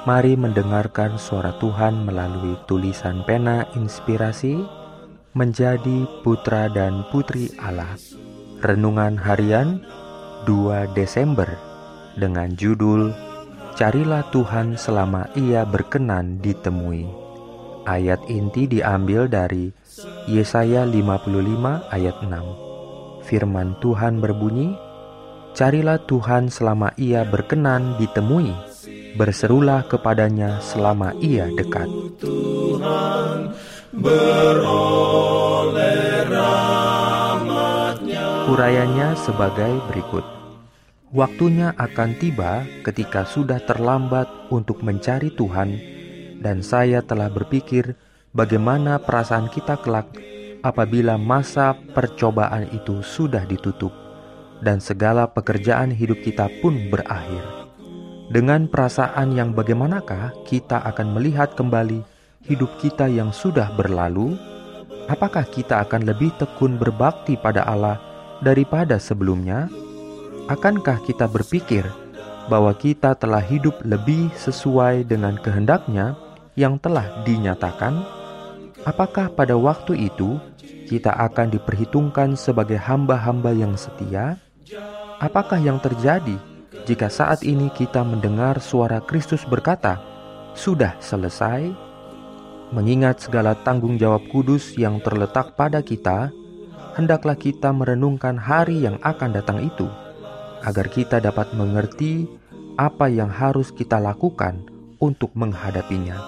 Mari mendengarkan suara Tuhan melalui tulisan pena inspirasi menjadi putra dan putri Allah. Renungan harian 2 Desember dengan judul Carilah Tuhan selama ia berkenan ditemui. Ayat inti diambil dari Yesaya 55 ayat 6. Firman Tuhan berbunyi, Carilah Tuhan selama ia berkenan ditemui berserulah kepadanya selama ia dekat. Tuhan Urayanya sebagai berikut. Waktunya akan tiba ketika sudah terlambat untuk mencari Tuhan dan saya telah berpikir bagaimana perasaan kita kelak apabila masa percobaan itu sudah ditutup dan segala pekerjaan hidup kita pun berakhir. Dengan perasaan yang bagaimanakah kita akan melihat kembali hidup kita yang sudah berlalu? Apakah kita akan lebih tekun berbakti pada Allah daripada sebelumnya? Akankah kita berpikir bahwa kita telah hidup lebih sesuai dengan kehendaknya yang telah dinyatakan? Apakah pada waktu itu kita akan diperhitungkan sebagai hamba-hamba yang setia? Apakah yang terjadi jika saat ini kita mendengar suara Kristus berkata, "Sudah selesai," mengingat segala tanggung jawab kudus yang terletak pada kita, hendaklah kita merenungkan hari yang akan datang itu, agar kita dapat mengerti apa yang harus kita lakukan untuk menghadapinya.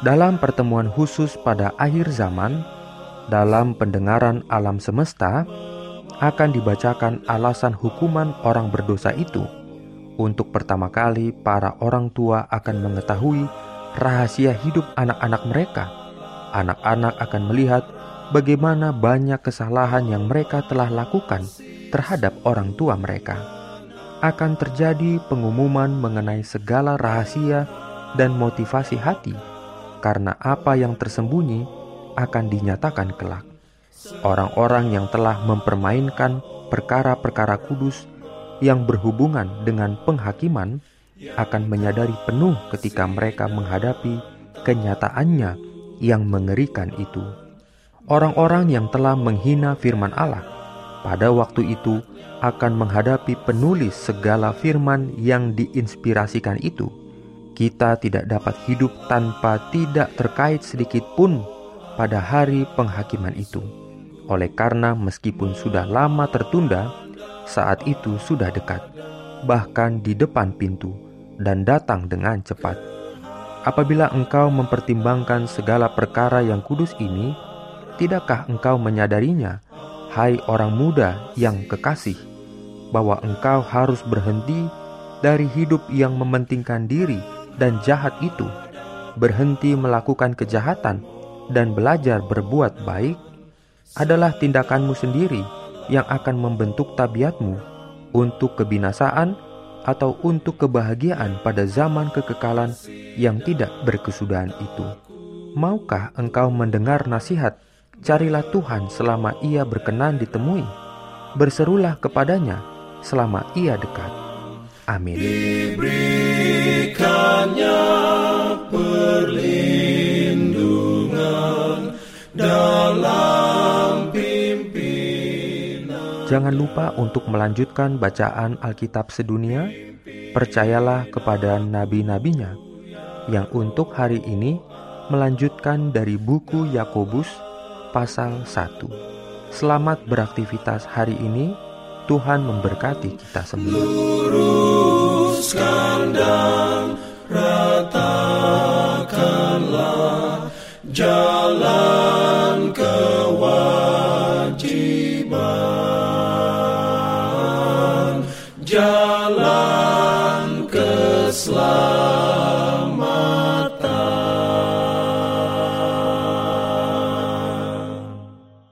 Dalam pertemuan khusus pada akhir zaman, dalam pendengaran alam semesta, akan dibacakan alasan hukuman orang berdosa itu. Untuk pertama kali, para orang tua akan mengetahui rahasia hidup anak-anak mereka. Anak-anak akan melihat bagaimana banyak kesalahan yang mereka telah lakukan terhadap orang tua mereka. Akan terjadi pengumuman mengenai segala rahasia dan motivasi hati, karena apa yang tersembunyi akan dinyatakan kelak orang-orang yang telah mempermainkan perkara-perkara kudus yang berhubungan dengan penghakiman akan menyadari penuh ketika mereka menghadapi kenyataannya yang mengerikan itu. Orang-orang yang telah menghina firman Allah pada waktu itu akan menghadapi penulis segala firman yang diinspirasikan itu. Kita tidak dapat hidup tanpa tidak terkait sedikit pun pada hari penghakiman itu. Oleh karena meskipun sudah lama tertunda, saat itu sudah dekat, bahkan di depan pintu, dan datang dengan cepat. Apabila engkau mempertimbangkan segala perkara yang kudus ini, tidakkah engkau menyadarinya, hai orang muda yang kekasih, bahwa engkau harus berhenti dari hidup yang mementingkan diri dan jahat itu, berhenti melakukan kejahatan, dan belajar berbuat baik? adalah tindakanmu sendiri yang akan membentuk tabiatmu untuk kebinasaan atau untuk kebahagiaan pada zaman kekekalan yang tidak berkesudahan itu. Maukah engkau mendengar nasihat, carilah Tuhan selama ia berkenan ditemui, berserulah kepadanya selama ia dekat. Amin. Diberikannya perlindungan Jangan lupa untuk melanjutkan bacaan Alkitab sedunia. Percayalah kepada nabi-nabinya yang untuk hari ini melanjutkan dari buku Yakobus pasal 1. Selamat beraktivitas hari ini. Tuhan memberkati kita semua. Jalan slow.